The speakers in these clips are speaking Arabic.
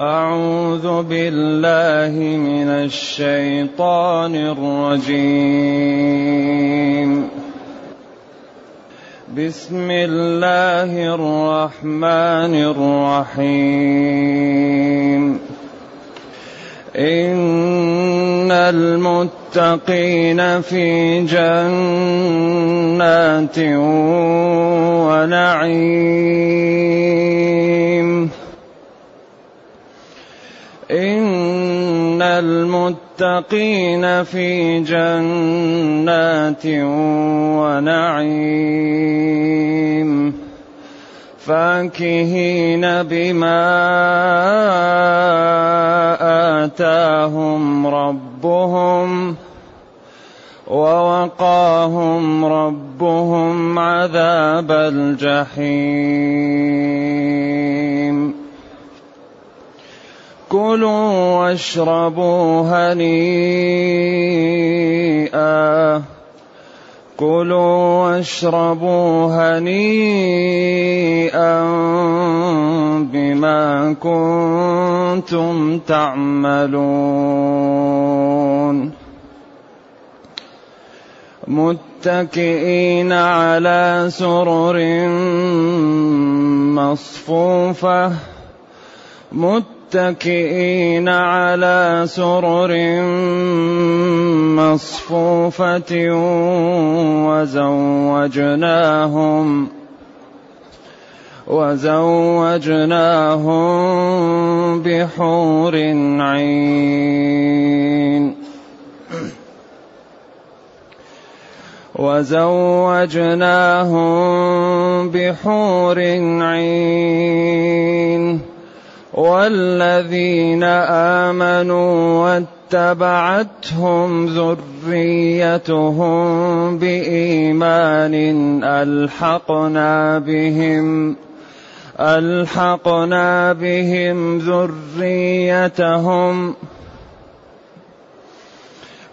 أعوذ بالله من الشيطان الرجيم. بسم الله الرحمن الرحيم. إن المتقين في جنات ونعيم. إن المتقين في جنات ونعيم فاكهين بما آتاهم ربهم ووقاهم ربهم عذاب الجحيم كلوا واشربوا هنيئا. كلوا واشربوا هنيئا بما كنتم تعملون. متكئين على سرر مصفوفة. متكئين على سرر مصفوفة وزوجناهم وزوجناهم بحور عين وزوجناهم بحور عين والذين آمنوا واتبعتهم ذريتهم بإيمان ألحقنا بهم ألحقنا بهم ذريتهم.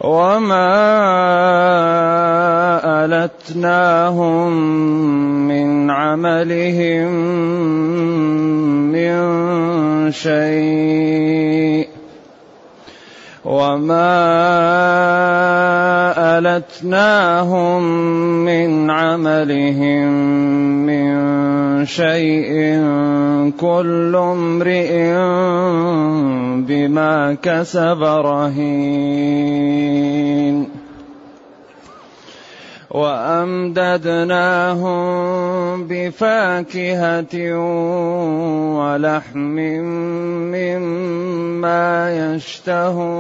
وما ألتناهم من عملهم من شيء وما ألتناهم من عملهم شيء كل امرئ بما كسب رهين. وأمددناهم بفاكهة ولحم مما يشتهون.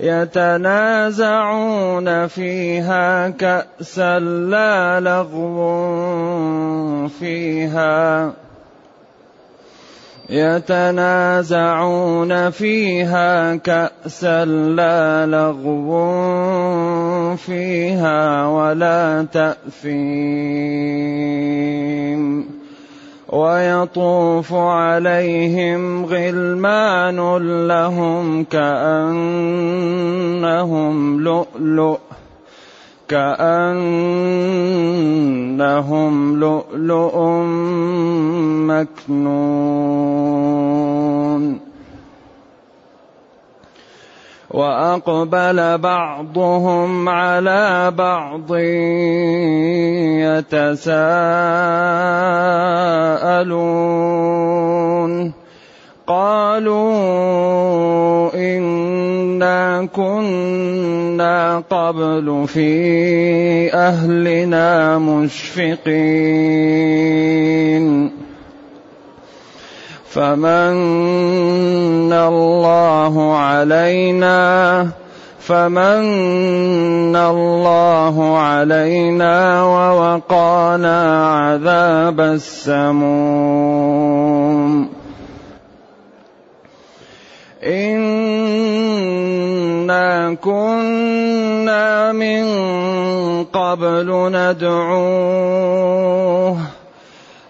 يتنازعون فيها كأسا لا لغو فيها. يتنازعون فيها كأسا لا لغو فيها ولا تأثيم. ويطوف عليهم غلمان لهم كأنهم لؤلؤ كأنهم لؤلؤ مكنون. وأقبل بعضهم على بعض يتساءلون. قالوا إنا كنا قبل في أهلنا مشفقين. فمن الله علينا فمن الله علينا ووقانا عذاب السموم. انا كنا من قبل ندعوه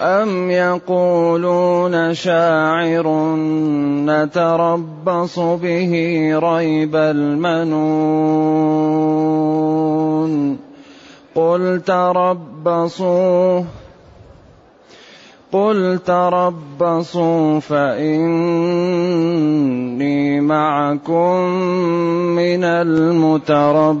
أم يقولون شاعر نتربص به ريب المنون قل تربصوا قل تربصوا فإني معكم من المتربصين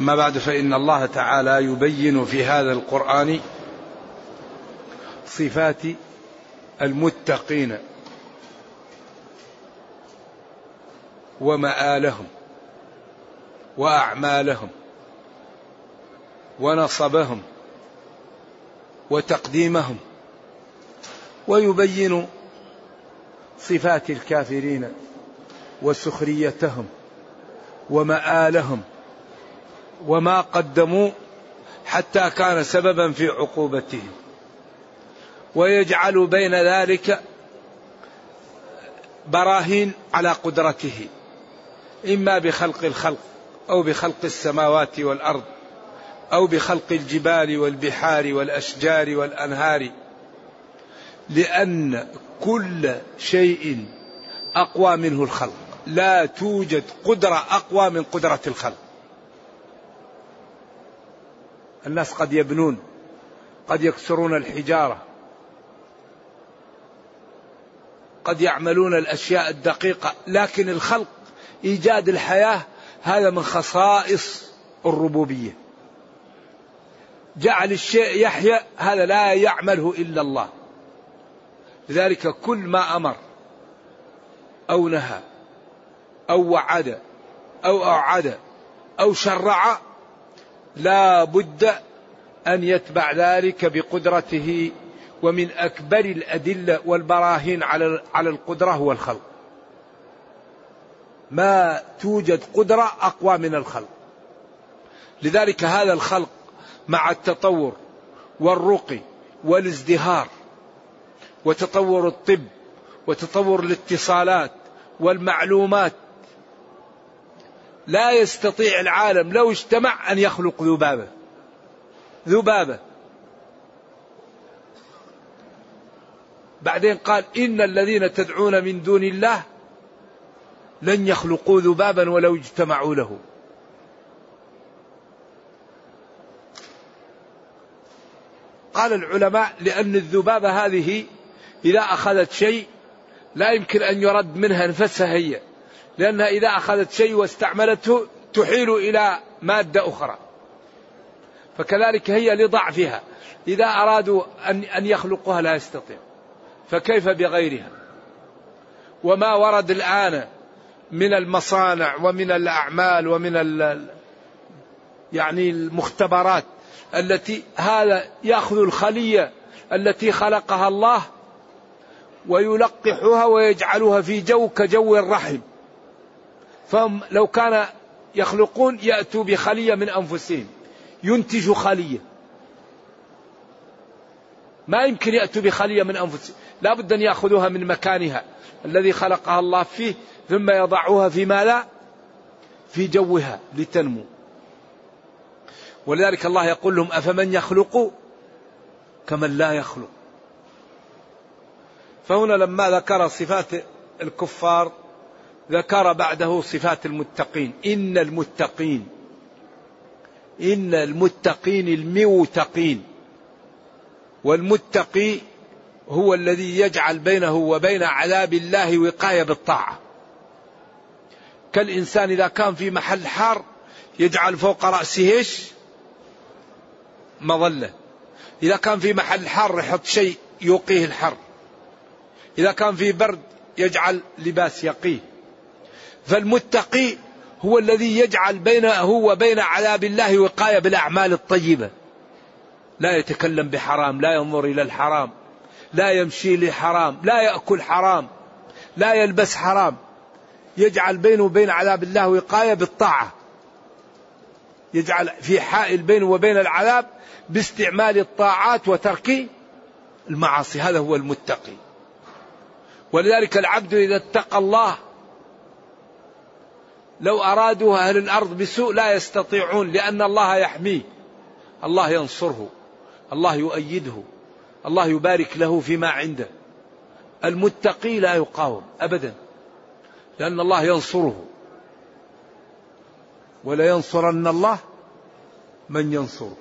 أما بعد فإن الله تعالى يبين في هذا القرآن صفات المتقين ومآلهم وأعمالهم ونصبهم وتقديمهم ويبين صفات الكافرين وسخريتهم ومآلهم وما قدموا حتى كان سببا في عقوبتهم. ويجعل بين ذلك براهين على قدرته إما بخلق الخلق أو بخلق السماوات والأرض أو بخلق الجبال والبحار والأشجار والأنهار لأن كل شيء أقوى منه الخلق. لا توجد قدرة أقوى من قدرة الخلق. الناس قد يبنون قد يكسرون الحجارة قد يعملون الأشياء الدقيقة لكن الخلق إيجاد الحياة هذا من خصائص الربوبية. جعل الشيء يحيا هذا لا يعمله إلا الله. لذلك كل ما أمر أو نهى أو وعد أو اوعد أو شرع لا بد أن يتبع ذلك بقدرته ومن أكبر الأدلة والبراهين على على القدرة هو الخلق. ما توجد قدرة أقوى من الخلق. لذلك هذا الخلق مع التطور والرقي والازدهار وتطور الطب وتطور الاتصالات والمعلومات لا يستطيع العالم لو اجتمع أن يخلق ذبابة ذبابة بعدين قال إن الذين تدعون من دون الله لن يخلقوا ذبابا ولو اجتمعوا له. قال العلماء لأن الذبابة هذه إذا أخذت شيء لا يمكن أن يرد منها نفسها هي. لأنها إذا أخذت شيء واستعملته تحيل إلى مادة أخرى. فكذلك هي لضعفها. إذا أرادوا أن أن يخلقوها لا يستطيع. فكيف بغيرها؟ وما ورد الآن من المصانع ومن الأعمال ومن يعني المختبرات التي هذا يأخذ الخلية التي خلقها الله ويلقحها ويجعلها في جو كجو الرحم. فهم لو كان يخلقون يأتوا بخلية من أنفسهم ينتج خلية. ما يمكن يأتوا بخلية من أنفسهم. لا بد أن يأخذوها من مكانها. الذي خلقها الله فيه ثم يضعوها في ماذا في جوها لتنمو. ولذلك الله يقول لهم أفمن يخلق كمن لا يخلق؟ فهنا لما ذكر صفات الكفار ذكر بعده صفات المتقين. إن المتقين إن المتقين الموتقين. والمتقي هو الذي يجعل بينه وبين عذاب الله وقاية بالطاعة. كالإنسان إذا كان في محل حار يجعل فوق رأسه إيش؟ مظلة. إذا كان في محل حر يحط شيء يوقيه الحر. إذا كان في برد يجعل لباس يقيه. فالمتقي هو الذي يجعل بينه وبين عذاب الله وقاية بالأعمال الطيبة. لا يتكلم بحرام لا ينظر إلى الحرام لا يمشي لحرام لا يأكل حرام لا يلبس حرام. يجعل بينه وبين عذاب الله وقاية بالطاعة. يجعل في حائل بينه وبين العذاب باستعمال الطاعات وترك المعاصي. هذا هو المتقي. ولذلك العبد إذا اتقى الله لو أرادوا أهل الأرض بسوء لا يستطيعون لأن الله يحميه. الله ينصره. الله يؤيده. الله يبارك له فيما عنده. المتقي لا يقاوم أبدا لأن الله ينصره. ولا ينصرن الله من ينصره.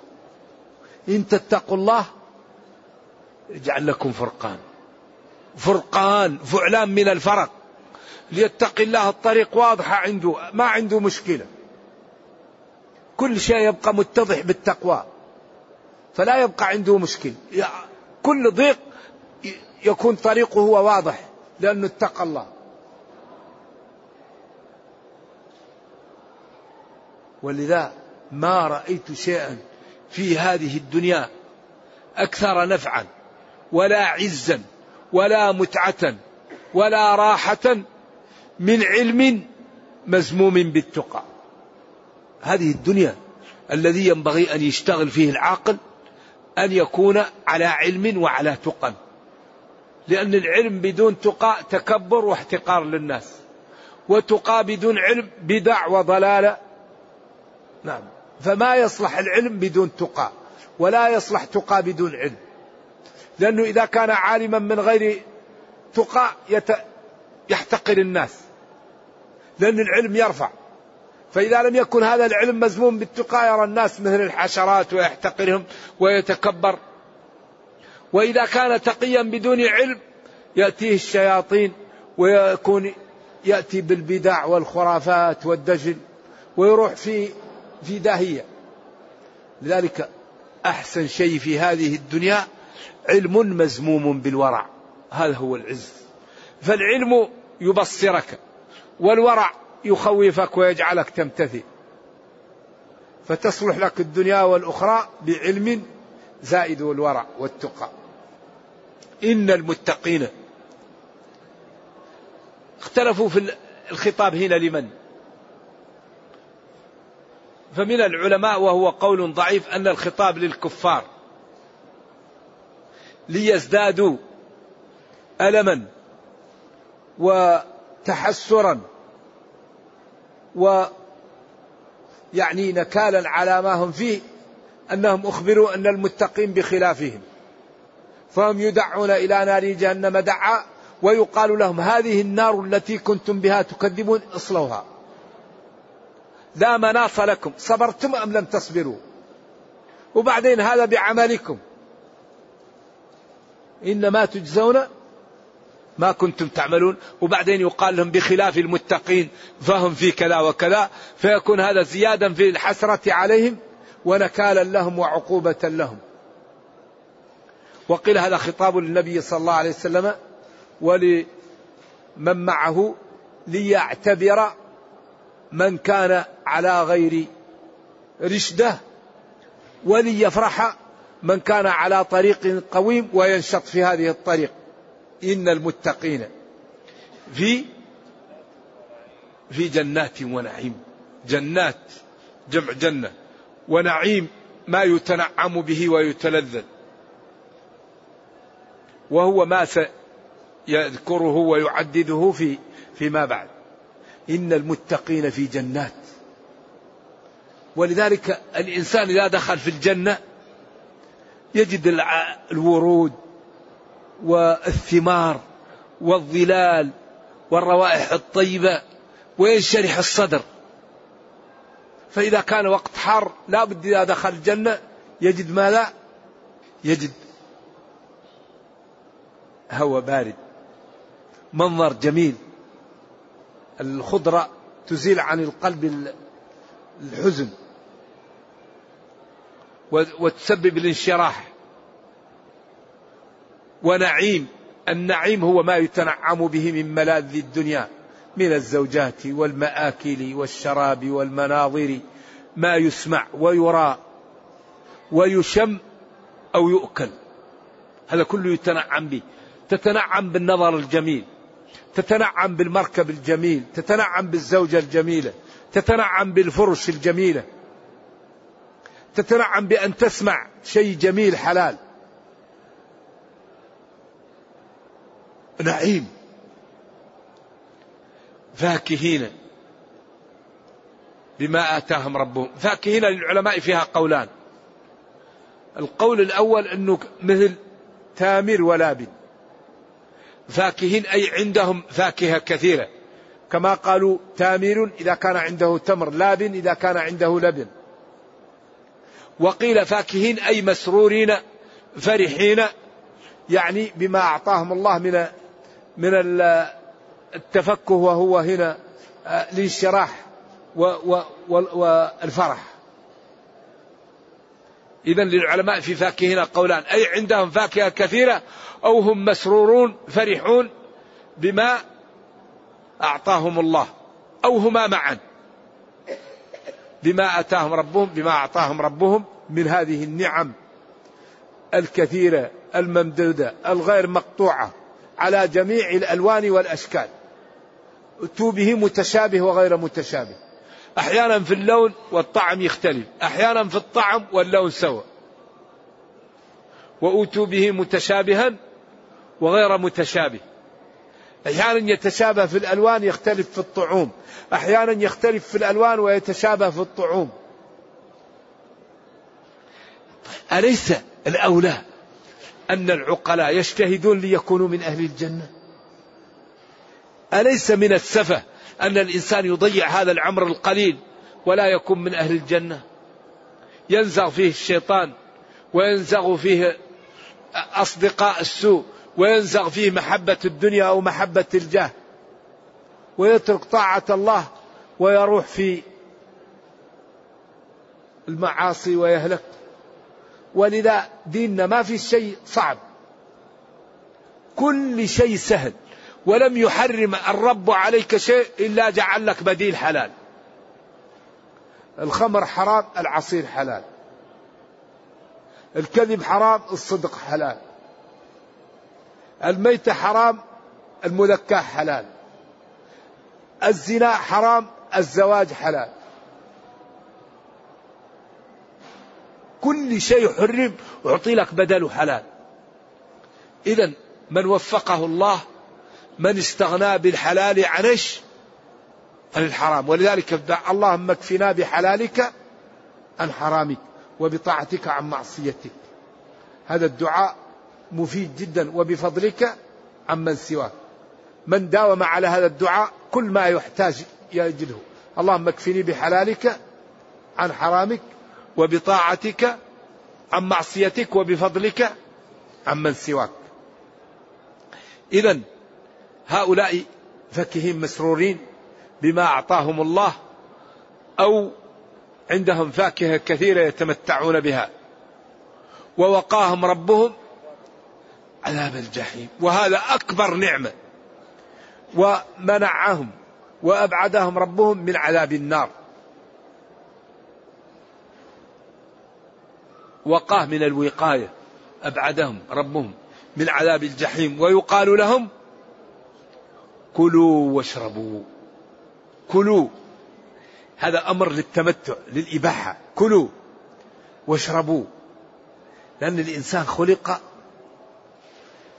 إن تتقوا الله يجعل لكم فرقان. فرقان فعلان من الفرق. ليتقي الله الطريق واضحة عنده ما عنده مشكلة. كل شيء يبقى متضح بالتقوى. فلا يبقى عنده مشكل. كل ضيق يكون طريقه هو واضح لأنه اتقى الله. ولذا ما رأيت شيئا في هذه الدنيا أكثر نفعا ولا عزا ولا متعة ولا راحة من علم مزموم بالتقى. هذه الدنيا الذي ينبغي أن يشتغل فيه العاقل أن يكون على علم وعلى تقى. لأن العلم بدون تقى تكبر واحتقار للناس وتقى بدون علم بدع وضلالة نعم. فما يصلح العلم بدون تقى ولا يصلح تقى بدون علم. لأنه إذا كان عالما من غير تقى. يحتقر الناس. لأن العلم يرفع. فإذا لم يكن هذا العلم مزموم بالتقى يرى الناس مثل الحشرات ويحتقرهم ويتكبر. وإذا كان تقيا بدون علم يأتيه الشياطين ويكون يأتي بالبدع والخرافات والدجل ويروح في في داهية. لذلك أحسن شيء في هذه الدنيا علم مزموم بالورع. هذا هو العز. فالعلم يبصرك. والورع يخوفك ويجعلك تمتثل. فتصلح لك الدنيا والأخرى بعلم زائد والورع والتقى. إن المتقين اختلفوا في الخطاب هنا لمن؟ فمن العلماء وهو قول ضعيف أن الخطاب للكفار ليزدادوا ألما وتحسرا و يعني نكالا على ما هم فيه أنهم أخبروا أن المتقين بخلافهم. فهم يدعون إلى نار جهنم دعا ويقال لهم هذه النار التي كنتم بها تكذبون اصلوها. لا مناص لكم صبرتم أم لم تصبروا؟ وبعدين هذا بعملكم. إنما تجزون ما كنتم تعملون؟ وبعدين يقال لهم بخلاف المتقين فهم في كذا وكذا فيكون هذا زيادا في الحسرة عليهم ونكالا لهم وعقوبة لهم. وقيل هذا خطاب للنبي صلى الله عليه وسلم ولمن معه ليعتبر من كان على غير رشده وليفرح من كان على طريق قويم وينشط في هذه الطريق. إن المتقين في في جنات ونعيم. جنات جمع جنة. ونعيم ما يتنعم به ويتلذذ. وهو ما سيذكره ويعدده في فيما بعد. إن المتقين في جنات. ولذلك الإنسان إذا دخل في الجنة يجد الورود. والثمار والظلال والروائح الطيبة وينشرح الصدر. فإذا كان وقت حر لا بد إذا دخل الجنة يجد ماذا؟ يجد هواء بارد منظر جميل. الخضرة تزيل عن القلب الحزن وتسبب الانشراح. ونعيم. النعيم هو ما يتنعم به من ملاذ الدنيا من الزوجات والمآكل والشراب والمناظر ما يسمع ويرى ويشم أو يؤكل. هذا كله يتنعم به. تتنعم بالنظر الجميل تتنعم بالمركب الجميل تتنعم بالزوجة الجميلة تتنعم بالفرش الجميلة تتنعم بأن تسمع شيء جميل حلال. نعيم. فاكهين بما آتاهم ربهم. فاكهين للعلماء فيها قولان. القول الأول أنه مثل تامر ولابن. فاكهين أي عندهم فاكهة كثيرة. كما قالوا تامر إذا كان عنده تمر لابن إذا كان عنده لبن. وقيل فاكهين أي مسرورين فرحين يعني بما أعطاهم الله من من التفكه وهو هنا آه، الانشراح والفرح. إذا للعلماء في فاكهين قولان أي عندهم فاكهة كثيرة أو هم مسرورون فرحون بما أعطاهم الله أو هما معا. بما أتاهم ربهم بما أعطاهم ربهم من هذه النعم الكثيرة الممدودة الغير مقطوعة. على جميع الألوان والأشكال. أتوا به متشابه وغير متشابه. أحيانا في اللون والطعم يختلف. أحيانا في الطعم واللون سوا وأوتوا به متشابها وغير متشابه. أحيانا يتشابه في الألوان يختلف في الطعوم. أحيانا يختلف في الألوان ويتشابه في الطعوم. أليس الأولى أن العقلاء يجتهدون ليكونوا من أهل الجنة؟ أليس من السفة أن الإنسان يضيع هذا العمر القليل ولا يكون من أهل الجنة؟ ينزغ فيه الشيطان وينزغ فيه أصدقاء السوء وينزغ فيه محبة الدنيا أو محبة الجاه. ويترك طاعة الله ويروح في المعاصي ويهلك. ولذا ديننا ما في شيء صعب. كل شيء سهل. ولم يحرم الرب عليك شيء إلا جعل لك بديل حلال. الخمر حرام العصير حلال. الكذب حرام الصدق حلال. الميتة حرام المذكاة حلال. الزنا حرام الزواج حلال. كل شيء حرم أعطي لك بدله حلال. إذا من وفقه الله من استغنى بالحلال عن إيش؟ عن الحرام ولذلك اللهم اكفنا بحلالك عن حرامك وبطاعتك عن معصيتك. هذا الدعاء مفيد جدا وبفضلك عمن سواك. من داوم على هذا الدعاء كل ما يحتاج يجده. اللهم اكفني بحلالك عن حرامك وبطاعتك عن معصيتك وبفضلك عمن سواك. إذا هؤلاء فكهين مسرورين بما أعطاهم الله أو عندهم فاكهة كثيرة يتمتعون بها. ووقاهم ربهم عذاب الجحيم. وهذا أكبر نعمة. ومنعهم وأبعدهم ربهم من عذاب النار. وقاه من الوقاية أبعدهم ربهم من عذاب الجحيم ويقال لهم كلوا واشربوا كلوا. هذا أمر للتمتع للإباحة كلوا واشربوا. لأن الإنسان خلق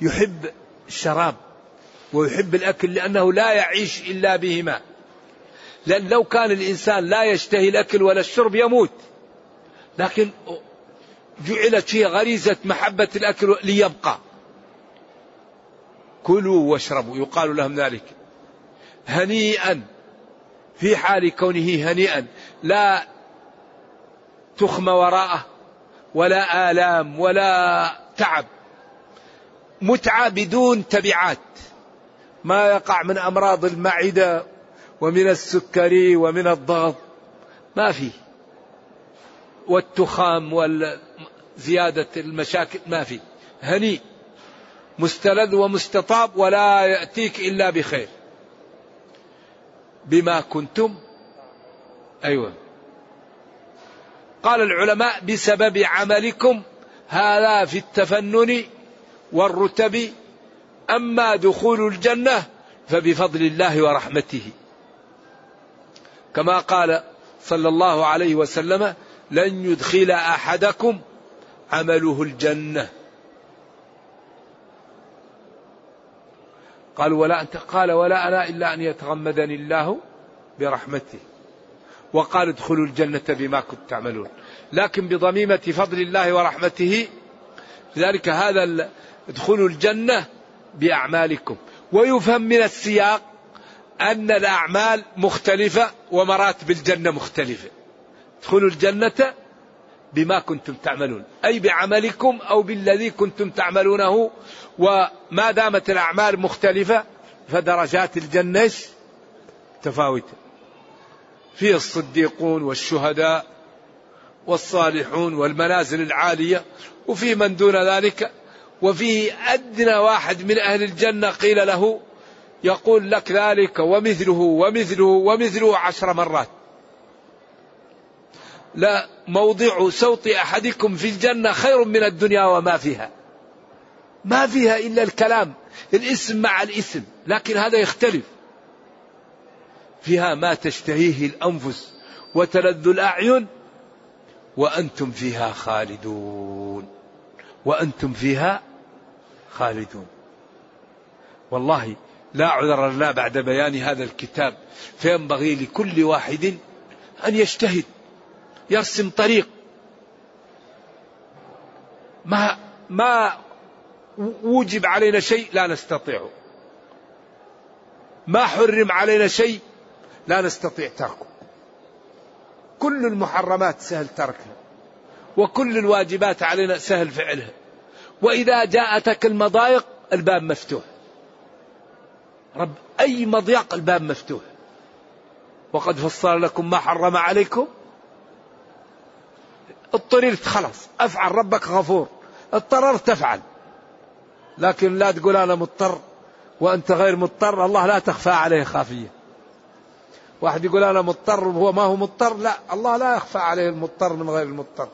يحب الشراب ويحب الأكل لأنه لا يعيش إلا بهما. لأن لو كان الإنسان لا يشتهي الأكل ولا الشرب يموت. لكن جعلت فيه غريزة محبة الأكل ليبقى. كلوا واشربوا يقال لهم ذلك. هنيئا في حال كونه هنيئا لا تخم وراءه ولا آلام ولا تعب. متعة بدون تبعات. ما يقع من أمراض المعدة ومن السكري ومن الضغط. ما فيه. والتخام وزيادة المشاكل ما في. هنيء مستلذ ومستطاب ولا يأتيك إلا بخير. بما كنتم أيوة. قال العلماء بسبب عملكم هذا في التفنن والرتب أما دخول الجنة فبفضل الله ورحمته. كما قال صلى الله عليه وسلم لن يدخل أحدكم عمله الجنة. قال ولا انت قال ولا أنا إلا أن يتغمدني الله برحمته. وقال ادخلوا الجنة بما كنتم تعملون. لكن بضميمة فضل الله ورحمته لذلك هذا ادخلوا الجنة بأعمالكم. ويفهم من السياق أن الأعمال مختلفة ومراتب الجنة مختلفة. ادخلوا الجنة بما كنتم تعملون. أي بعملكم أو بالذي كنتم تعملونه. وما دامت الأعمال مختلفة فدرجات الجنة متفاوتة فيه الصديقون والشهداء والصالحون والمنازل العالية وفي من دون ذلك. وفيه أدنى واحد من أهل الجنة قيل له يقول لك ذلك ومثله ومثله ومثله عشر مرات. لا موضع صوت أحدكم في الجنة خير من الدنيا وما فيها. ما فيها إلا الكلام الاسم مع الاسم لكن هذا يختلف. فيها ما تشتهيه الأنفس وتلذ الأعين وأنتم فيها خالدون. وأنتم فيها خالدون. والله لا عذر لنا بعد بيان هذا الكتاب فينبغي لكل واحد أن يجتهد. يرسم طريق. ما ما وجب علينا شيء لا نستطيعه. ما حرم علينا شيء لا نستطيع تركه. كل المحرمات سهل تركها وكل الواجبات علينا سهل فعلها. وإذا جاءتك المضايق الباب مفتوح. رب أي مضيق الباب مفتوح. وقد فصل لكم ما حرم عليكم اضطررت خلاص أفعل ربك غفور. اضطررت تفعل. لكن لا تقول أنا مضطر وأنت غير مضطر الله لا تخفى عليه خافية. واحد يقول أنا مضطر وهو ما هو مضطر لا الله لا يخفى عليه المضطر من غير المضطر.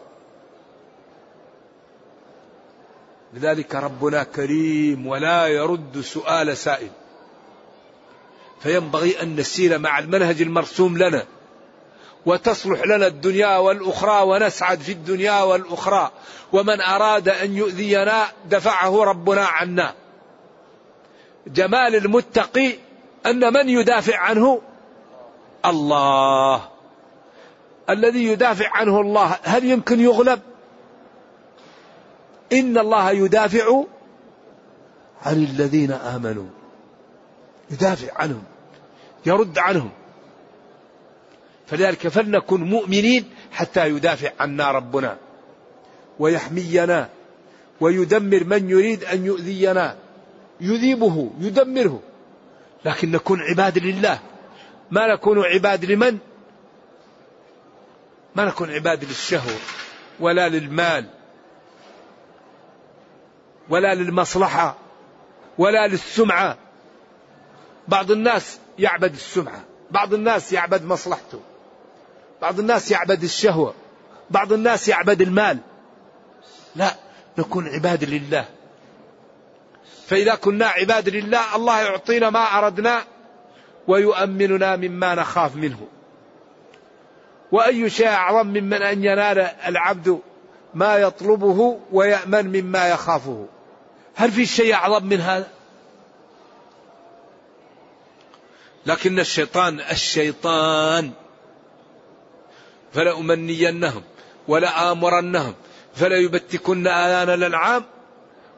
لذلك ربنا كريم ولا يرد سؤال سائل. فينبغي أن نسير مع المنهج المرسوم لنا. وتصلح لنا الدنيا والأخرى ونسعد في الدنيا والأخرى. ومن أراد أن يؤذينا دفعه ربنا عنا. جمال المتقي أن من يدافع عنه؟ الله. الذي يدافع عنه الله هل يمكن يغلب؟ إن الله يدافع عن الذين آمنوا. يدافع عنهم يرد عنهم. فلذلك فلنكن مؤمنين حتى يدافع عنا ربنا ويحمينا ويدمر من يريد أن يؤذينا. يذيبه يدمره. لكن نكون عباد لله. ما نكون عباد لمن؟ ما نكون عباد للشهوة ولا للمال ولا للمصلحة ولا للسمعة. بعض الناس يعبد السمعة بعض الناس يعبد مصلحته. بعض الناس يعبد الشهوة بعض الناس يعبد المال. لا نكون عباد لله. فإذا كنا عباد لله الله يعطينا ما أردنا ويؤمننا مما نخاف منه. وأي شيء أعظم ممن أن ينال العبد ما يطلبه ويأمن مما يخافه. هل في شيء أعظم من هذا؟ لكن الشيطان الشيطان فلأمنينهم ولآمرنهم فلا يبتكن آذان الأنعام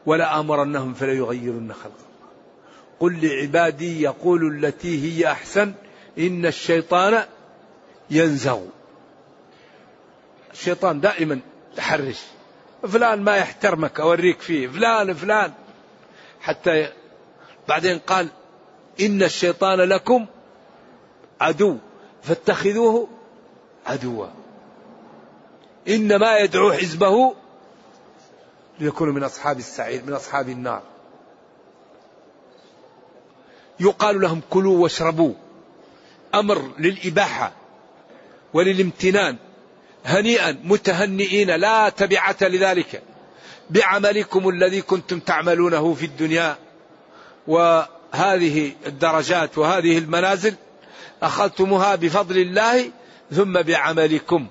ولا آمرنهم فلا يغيرن خلق الله. قل لعبادي يقول التي هي أحسن إن الشيطان ينزغ. الشيطان دائما تحرش. فلان ما يحترمك أوريك فيه. فلان فلان. حتى بعدين قال إن الشيطان لكم عدو فاتخذوه عدوا. إنما يدعو حزبه ليكونوا من أصحاب السعير من أصحاب النار. يقال لهم كلوا واشربوا. أمر للإباحة وللامتنان. هنيئا متهنئين لا تبعة لذلك. بعملكم الذي كنتم تعملونه في الدنيا. وهذه الدرجات وهذه المنازل أخذتموها بفضل الله ثم بعملكم.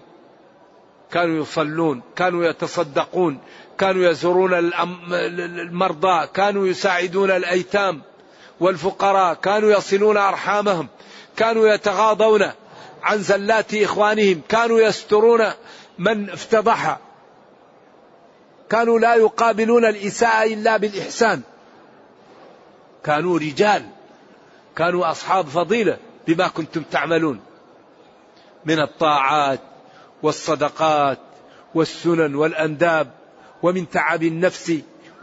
كانوا يصلون كانوا يتصدقون كانوا يزورون المرضى كانوا يساعدون الأيتام والفقراء كانوا يصلون أرحامهم كانوا يتغاضون عن زلات إخوانهم كانوا يسترون من افتضح. كانوا لا يقابلون الإساءة إلا بالإحسان. كانوا رجال كانوا أصحاب فضيلة بما كنتم تعملون. من الطاعات والصدقات والسنن والأنداب ومن تعب النفس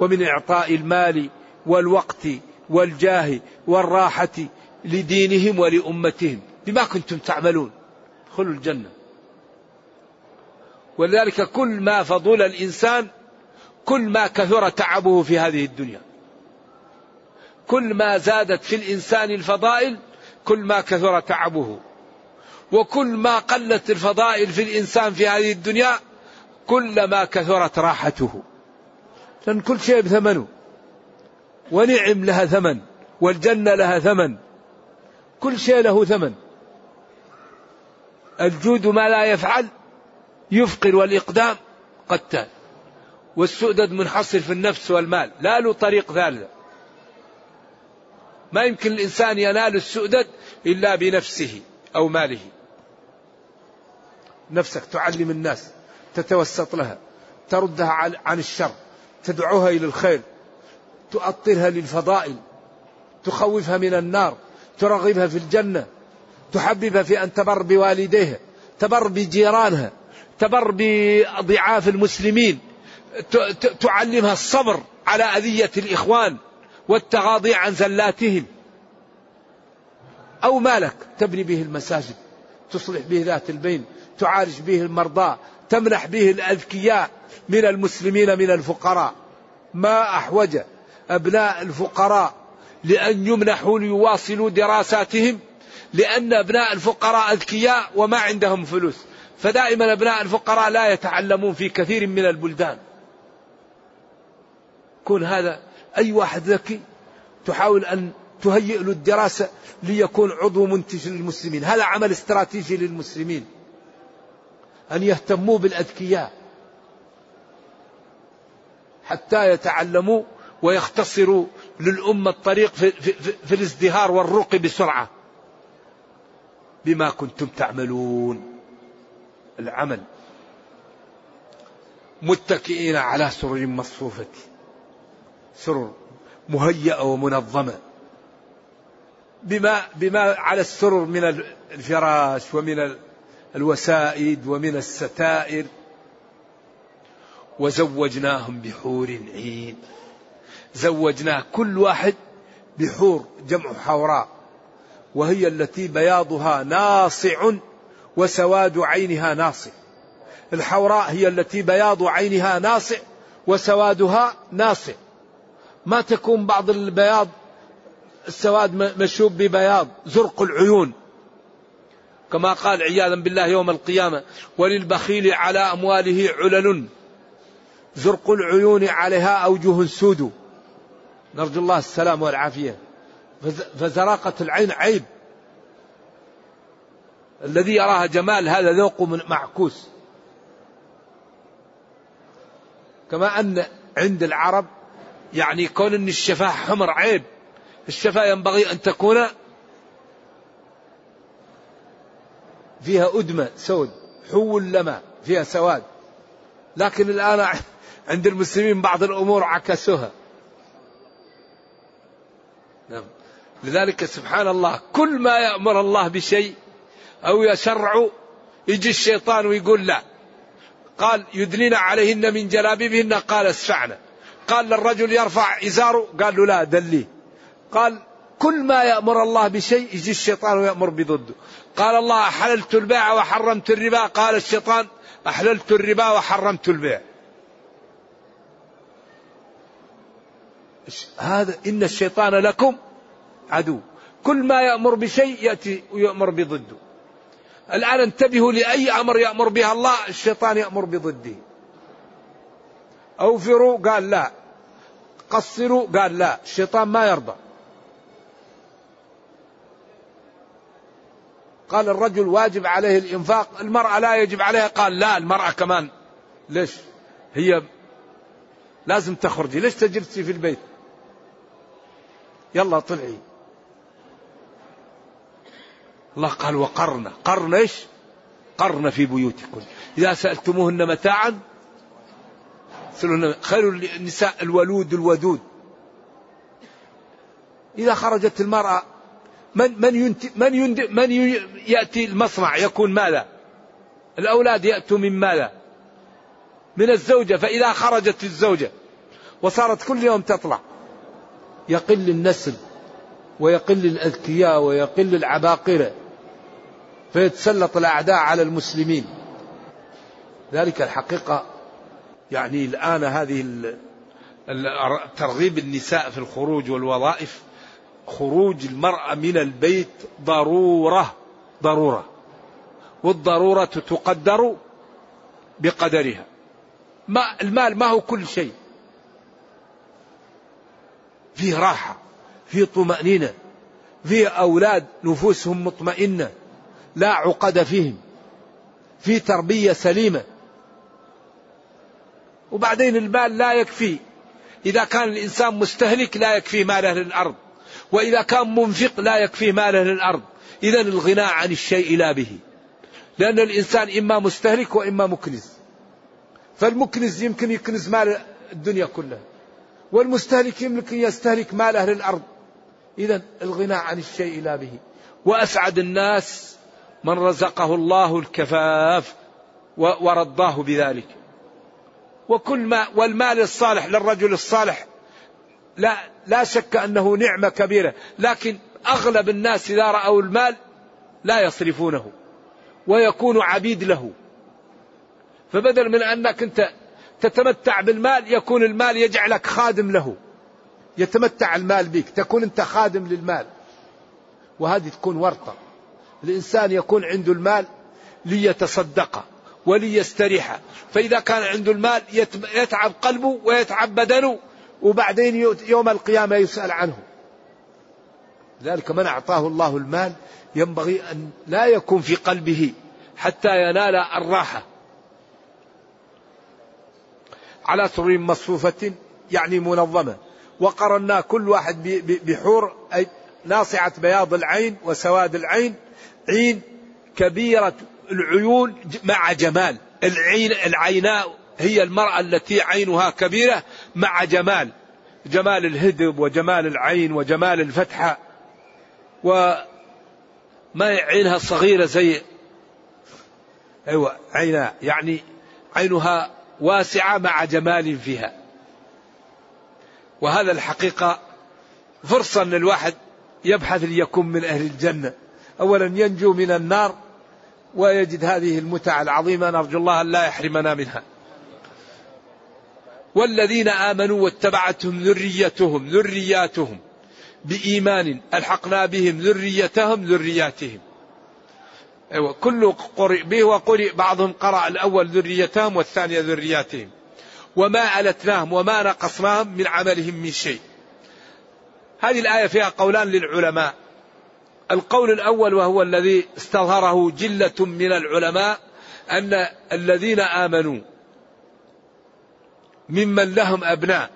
ومن إعطاء المال والوقت والجاه والراحة لدينهم ولأمتهم بما كنتم تعملون. ادخلوا الجنة. ولذلك كل ما فضل الإنسان كل ما كثر تعبه في هذه الدنيا. كل ما زادت في الإنسان الفضائل كل ما كثر تعبه. وكل ما قلت الفضائل في الإنسان في هذه الدنيا كلما كثرت راحته. لأن كل شيء بثمنه. ونعم لها ثمن. والجنة لها ثمن. كل شيء له ثمن. الجود ما لا يفعل يفقر والإقدام قتال. والسؤدد منحصر في النفس والمال. لا له طريق ثالثة ما يمكن الإنسان ينال السؤدد إلا بنفسه أو ماله. نفسك تعلم الناس تتوسط لها تردها عن الشر تدعوها إلى الخير تؤطرها للفضائل تخوفها من النار ترغبها في الجنة تحببها في أن تبر بوالديها تبر بجيرانها تبر بضعاف المسلمين تعلمها الصبر على أذية الإخوان والتغاضي عن زلاتهم. أو مالك تبني به المساجد تصلح به ذات البين تعالج به المرضى تمنح به الأذكياء من المسلمين من الفقراء. ما أحوج أبناء الفقراء لأن يمنحوا ليواصلوا دراساتهم لأن أبناء الفقراء أذكياء وما عندهم فلوس. فدائما أبناء الفقراء لا يتعلمون في كثير من البلدان. كون هذا أي واحد ذكي تحاول أن تهيئ له الدراسة ليكون عضو منتج للمسلمين. هذا عمل استراتيجي للمسلمين. أن يهتموا بالأذكياء حتى يتعلموا ويختصروا للأمة الطريق في, في, في, الازدهار والرقي بسرعة. بما كنتم تعملون. العمل. متكئين على سرر مصفوفة. سرر مهيئة ومنظمة. بما بما على السرر من الفراش ومن الوسائد ومن الستائر وزوجناهم بحور عين. زوجناه كل واحد بحور جمع حوراء وهي التي بياضها ناصع وسواد عينها ناصع. الحوراء هي التي بياض عينها ناصع وسوادها ناصع. ما تكون بعض البياض السواد مشوب ببياض زرق العيون. كما قال عياذا بالله يوم القيامة وللبخيل على أمواله علل. زرق العيون عليها أوجه سود. نرجو الله السلام والعافية. فزراقة العين عيب. الذي يراها جمال هذا ذوق معكوس. كما أن عند العرب يعني كون أن الشفاه حمر عيب. الشفاه ينبغي أن تكون فيها أدمة سود حو لما فيها سواد. لكن الآن عند المسلمين بعض الأمور عكسوها. نعم. لذلك سبحان الله كل ما يأمر الله بشيء أو يشرع يجي الشيطان ويقول لا. قال يدنين عليهن من جلابيبهن. قال اسفعنا. قال للرجل يرفع إزاره. قال له لا دليه. قال كل ما يأمر الله بشيء يجي الشيطان ويأمر بضده. قال الله أحللت البيع وحرمت الربا. قال الشيطان أحللت الربا وحرمت البيع. هذا إن الشيطان لكم عدو. كل ما يأمر بشيء يأتي ويأمر بضده. الآن انتبهوا لأي أمر يأمر بها الله الشيطان يأمر بضده. أوفروا قال لا. قصروا قال لا. الشيطان ما يرضى. قال الرجل واجب عليه الإنفاق المرأة لا يجب عليها. قال لا المرأة كمان. ليش؟ هي لازم تخرجي. ليش تجلسي في البيت؟ يلا طلعي. الله قال وقرن. قرن إيش؟ قرن في بيوتكم إذا سألتموهن متاعا خير النساء الولود الودود. إذا خرجت المرأة من من ينت من يند من يأتي المصنع يكون ماذا؟ الأولاد يأتوا من ماذا؟ من الزوجة فإذا خرجت الزوجة وصارت كل يوم تطلع يقل النسل ويقل الأذكياء ويقل العباقرة فيتسلط الأعداء على المسلمين ذلك الحقيقة يعني الآن هذه ترغيب النساء في الخروج والوظائف خروج المرأة من البيت ضرورة ضرورة. والضرورة تقدر بقدرها. ما المال ما هو كل شيء. فيه راحة فيه طمأنينة فيه أولاد نفوسهم مطمئنة لا عقد فيهم في تربية سليمة. وبعدين المال لا يكفي. إذا كان الإنسان مستهلك لا يكفي ماله للأرض. وإذا كان منفق لا يكفي ماله للأرض. إذا الغناء عن الشيء لا به. لأن الإنسان إما مستهلك وإما مكنز. فالمكنز يمكن يكنز مال الدنيا كلها. والمستهلك يمكن يستهلك ماله للأرض. إذا الغناء عن الشيء لا به. وأسعد الناس من رزقه الله الكفاف ورضاه بذلك. وكل ما والمال الصالح للرجل الصالح لا لا شك أنه نعمة كبيرة. لكن أغلب الناس إذا رأوا المال لا يصرفونه ويكون عبيد له. فبدل من أنك أنت تتمتع بالمال يكون المال يجعلك خادم له. يتمتع المال بك تكون أنت خادم للمال. وهذه تكون ورطة. الإنسان يكون عنده المال ليتصدق وليستريح. فإذا كان عنده المال يتعب قلبه ويتعب بدنه. وبعدين يوم القيامة يسأل عنه. ذلك من أعطاه الله المال ينبغي أن لا يكون في قلبه حتى ينال الراحة. على سرور مصفوفة يعني منظمة. وقرنا كل واحد بحور أي ناصعة بياض العين وسواد العين عين كبيرة العيون مع جمال. العين العيناء هي المرأة التي عينها كبيرة مع جمال جمال الهدب وجمال العين وجمال الفتحة. وما عينها صغيرة زي أيوة عينها يعني عينها واسعة مع جمال فيها. وهذا الحقيقة فرصة أن الواحد يبحث ليكون من أهل الجنة. أولا ينجو من النار ويجد هذه المتع العظيمة. نرجو الله أن لا يحرمنا منها. والذين آمنوا واتبعتهم ذريتهم ذرياتهم بإيمان ألحقنا بهم ذريتهم ذرياتهم. أيوة كل قرئ به وقرئ بعضهم قرأ الأول ذريتهم والثانية ذرياتهم. وما ألتناهم وما نقصناهم من عملهم من شيء. هذه الآية فيها قولان للعلماء. القول الأول وهو الذي استظهره جلة من العلماء أن الذين آمنوا ممن لهم أبناء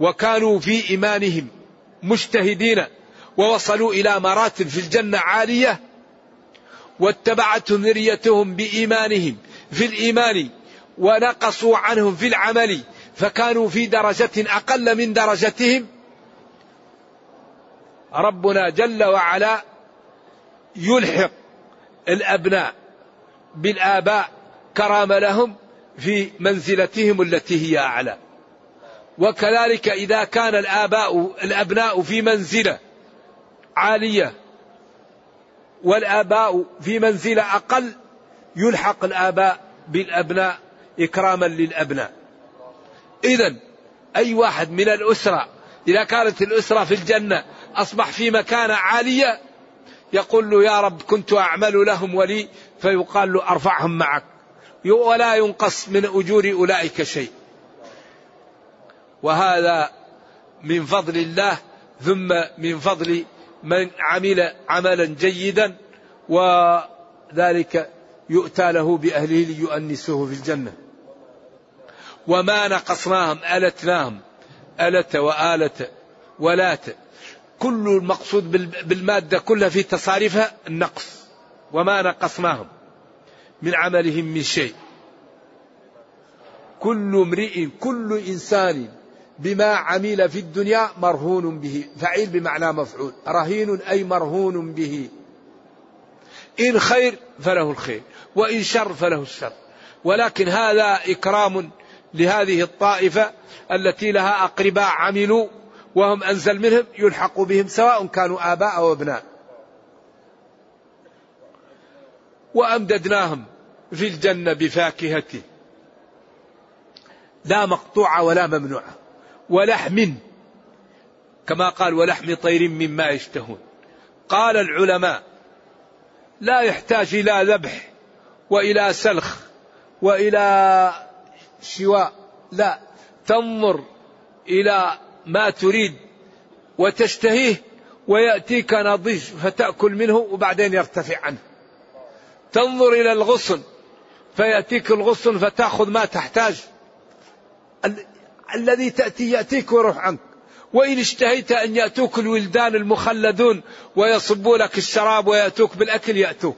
وكانوا في إيمانهم مجتهدين ووصلوا إلى مراتب في الجنة عالية واتبعتهم ذريتهم بإيمانهم في الإيمان ونقصوا عنهم في العمل فكانوا في درجة أقل من درجتهم. ربنا جل وعلا يلحق الأبناء بالآباء كرام لهم في منزلتهم التي هي أعلى. وكذلك إذا كان الآباء الأبناء في منزلة عالية والآباء في منزلة أقل يلحق الآباء بالأبناء إكراما للأبناء إذا أي واحد من الأسرة إذا كانت الأسرة في الجنة أصبح في مكانة عالية يقول له يا رب كنت أعمل لهم ولي فيقال له أرفعهم معك ولا ينقص من أجور أولئك شيء. وهذا من فضل الله ثم من فضل من عمل عملا جيدا وذلك يؤتى له بأهله ليؤنسوه في الجنة. وما نقصناهم ألتناهم ألت وآلت ولات. كل المقصود بالمادة كلها في تصاريفها النقص وما نقصناهم. من عملهم من شيء. كل امرئ كل إنسان بما عمل في الدنيا مرهون به. فعيل بمعنى مفعول. رهين أي مرهون به. إن خير فله الخير وإن شر فله الشر. ولكن هذا إكرام لهذه الطائفة التي لها أقرباء عملوا وهم أنزل منهم يلحق بهم سواء كانوا آباء أو أبناء. وأمددناهم. في الجنة بفاكهة لا مقطوعة ولا ممنوعة ولحم. كما قال ولحم طير مما يشتهون. قال العلماء لا يحتاج إلى ذبح وإلى سلخ وإلى شواء. لا. تنظر إلى ما تريد وتشتهيه ويأتيك نظيف فتأكل منه وبعدين يرتفع عنه. تنظر إلى الغصن. فيأتيك الغصن فتأخذ ما تحتاج. الذي تأتي يأتيك ويروح عنك. وإن اشتهيت أن يأتوك الولدان المخلدون ويصبوا لك الشراب ويأتوك بالأكل يأتوك.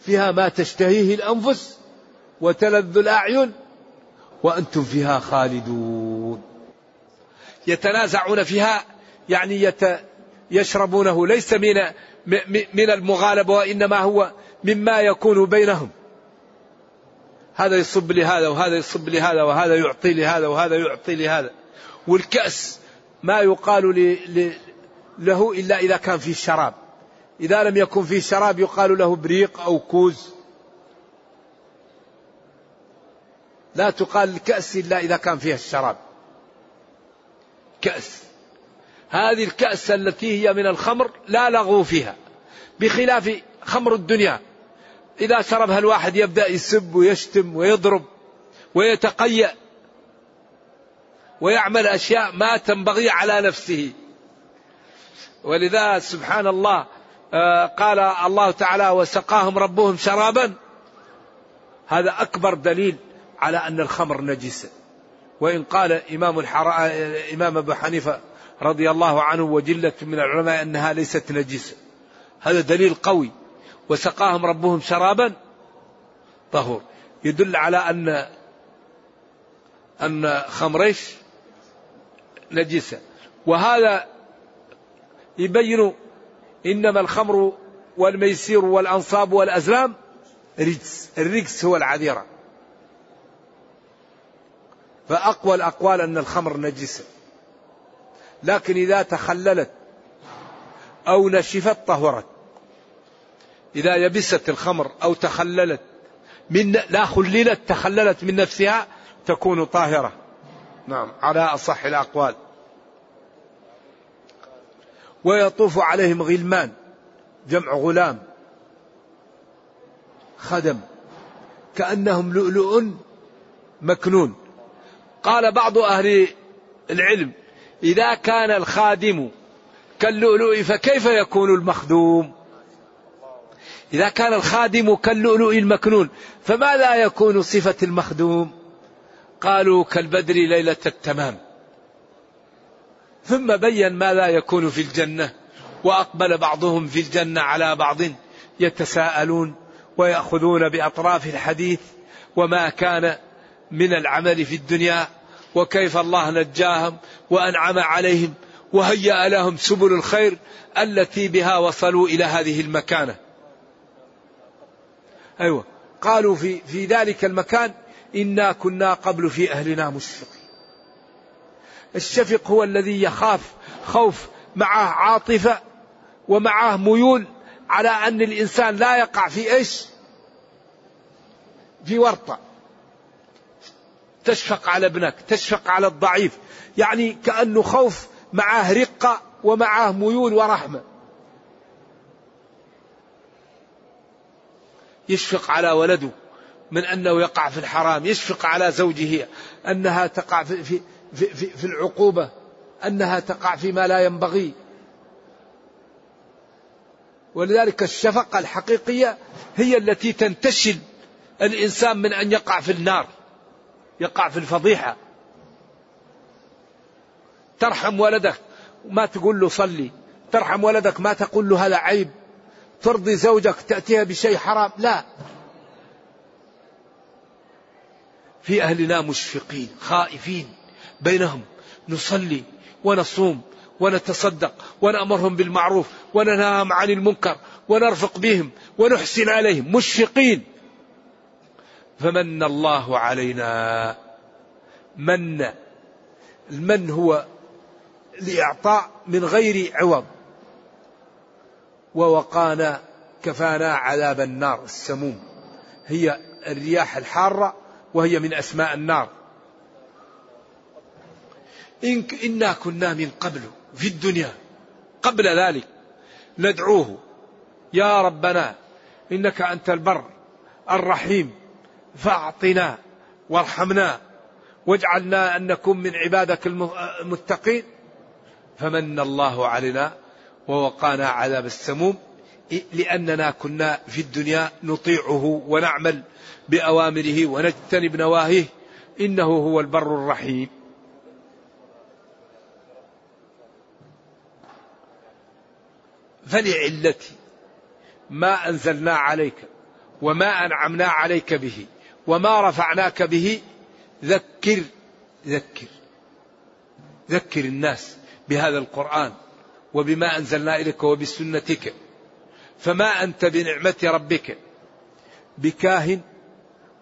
فيها ما تشتهيه الأنفس وتلذ الأعين وأنتم فيها خالدون. يتنازعون فيها يعني يت يشربونه. ليس من من المغالبة وإنما هو مما يكون بينهم. هذا يصب لهذا وهذا يصب لهذا وهذا يعطي لهذا وهذا يعطي لهذا والكأس ما يقال. له إلا إذا كان فيه شراب. إذا لم يكن فيه شراب يقال له بريق أو كوز. لا تقال الكأس إلا إذا كان فيها الشراب. كأس. هذه الكأس التي هي من الخمر لا لغو فيها. بخلاف خمر الدنيا. إذا شربها الواحد يبدأ يسب ويشتم ويضرب ويتقيأ ويعمل أشياء ما تنبغي على نفسه. ولذا سبحان الله آه، قال الله تعالى وسقاهم ربهم شرابا. هذا أكبر دليل على أن الخمر نجسة وإن قال إمام الحرا... إمام أبو حنيفة رضي الله عنه وجلة من العلماء أنها ليست نجسة. هذا دليل قوي. وسقاهم ربهم شرابا طهور. يدل على أن أن خمريش نجسة. وهذا يبين إنما الخمر والميسير والأنصاب والأزلام رجس. الرجس هو العذيرة. فأقوى الأقوال أن الخمر نجسة. لكن إذا تخللت أو نشفت طهرت. إذا يبست الخمر أو تخللت من لا خللت تخللت من نفسها تكون طاهرة. نعم على أصح الأقوال. ويطوف عليهم غلمان جمع غلام خدم كأنهم لؤلؤ مكنون. قال بعض أهل العلم إذا كان الخادم كاللؤلؤ فكيف يكون المخدوم؟ إذا كان الخادم كاللؤلؤ المكنون فماذا يكون صفة المخدوم؟ قالوا كالبدر ليلة التمام. ثم بين ماذا يكون في الجنة وأقبل بعضهم في الجنة على بعض يتساءلون ويأخذون بأطراف الحديث وما كان من العمل في الدنيا وكيف الله نجاهم وأنعم عليهم وهيأ لهم سبل الخير التي بها وصلوا إلى هذه المكانة. أيوة. قالوا في, في ذلك المكان إنا كنا قبل في أهلنا مشفقين. الشفق هو الذي يخاف خوف معه عاطفة ومعه ميول على أن الإنسان لا يقع في إيش؟ في ورطة. تشفق على ابنك تشفق على الضعيف. يعني كأنه خوف معه رقة ومعه ميول ورحمة. يشفق على ولده من أنه يقع في الحرام يشفق على زوجه أنها تقع في, في, في, في العقوبة أنها تقع فيما لا ينبغي. ولذلك الشفقة الحقيقية هي التي تنتشل الإنسان من أن يقع في النار يقع في الفضيحة. ترحم ولدك ما تقول له صلي ترحم ولدك ما تقول له هذا عيب. ترضي زوجك تأتيها بشيء حرام؟ لا. في أهلنا مشفقين خائفين بينهم. نصلي ونصوم ونتصدق ونأمرهم بالمعروف وننهاهم عن المنكر ونرفق بهم ونحسن عليهم. مشفقين. فمن الله علينا. من المن هو الإعطاء من غير عوض؟ ووقانا كفانا عذاب النار السموم. هي الرياح الحارة وهي من أسماء النار. إن إنا كنا من قبل في الدنيا قبل ذلك ندعوه. يا ربنا إنك أنت البر الرحيم فأعطنا وارحمنا واجعلنا أن نكون من عبادك المتقين. فمن الله علينا ووقانا عذاب السموم لأننا كنا في الدنيا نطيعه ونعمل بأوامره ونجتنب نواهيه إنه هو البر الرحيم. فلعلتي ما أنزلنا عليك وما أنعمنا عليك به وما رفعناك به ذكر ذكر ذكر الناس بهذا القرآن. وبما أنزلنا إليك وبسنتك فما أنت بنعمة ربك بكاهن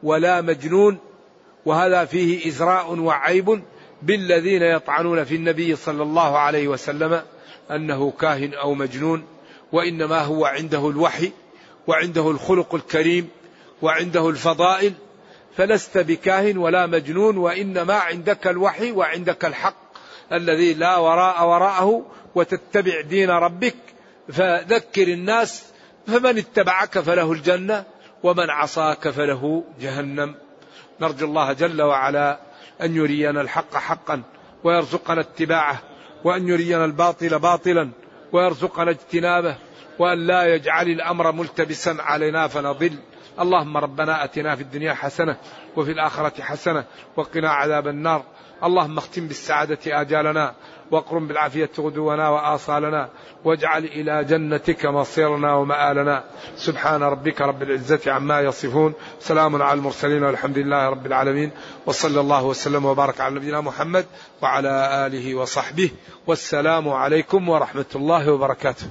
ولا مجنون وهذا فيه إزراء وعيب بالذين يطعنون في النبي صلى الله عليه وسلم أنه كاهن أو مجنون وإنما هو عنده الوحي وعنده الخلق الكريم وعنده الفضائل فلست بكاهن ولا مجنون وإنما عندك الوحي وعندك الحق. الذي لا وراء وراءه وتتبع دين ربك فذكر الناس فمن اتبعك فله الجنة ومن عصاك فله جهنم. نرجو الله جل وعلا أن يرينا الحق حقا ويرزقنا اتباعه وأن يرينا الباطل باطلا ويرزقنا اجتنابه وأن لا يجعل الأمر ملتبسا علينا فنضل. اللهم ربنا أتنا في الدنيا حسنة وفي الآخرة حسنة وقنا عذاب النار. اللهم اختم بالسعادة آجالنا واقرم بالعافية غدونا وآصالنا واجعل إلى جنتك مصيرنا ومآلنا. سبحان ربك رب العزة عما يصفون. سلام على المرسلين والحمد لله رب العالمين. وصلى الله وسلم وبارك على نبينا محمد وعلى آله وصحبه. والسلام عليكم ورحمة الله وبركاته.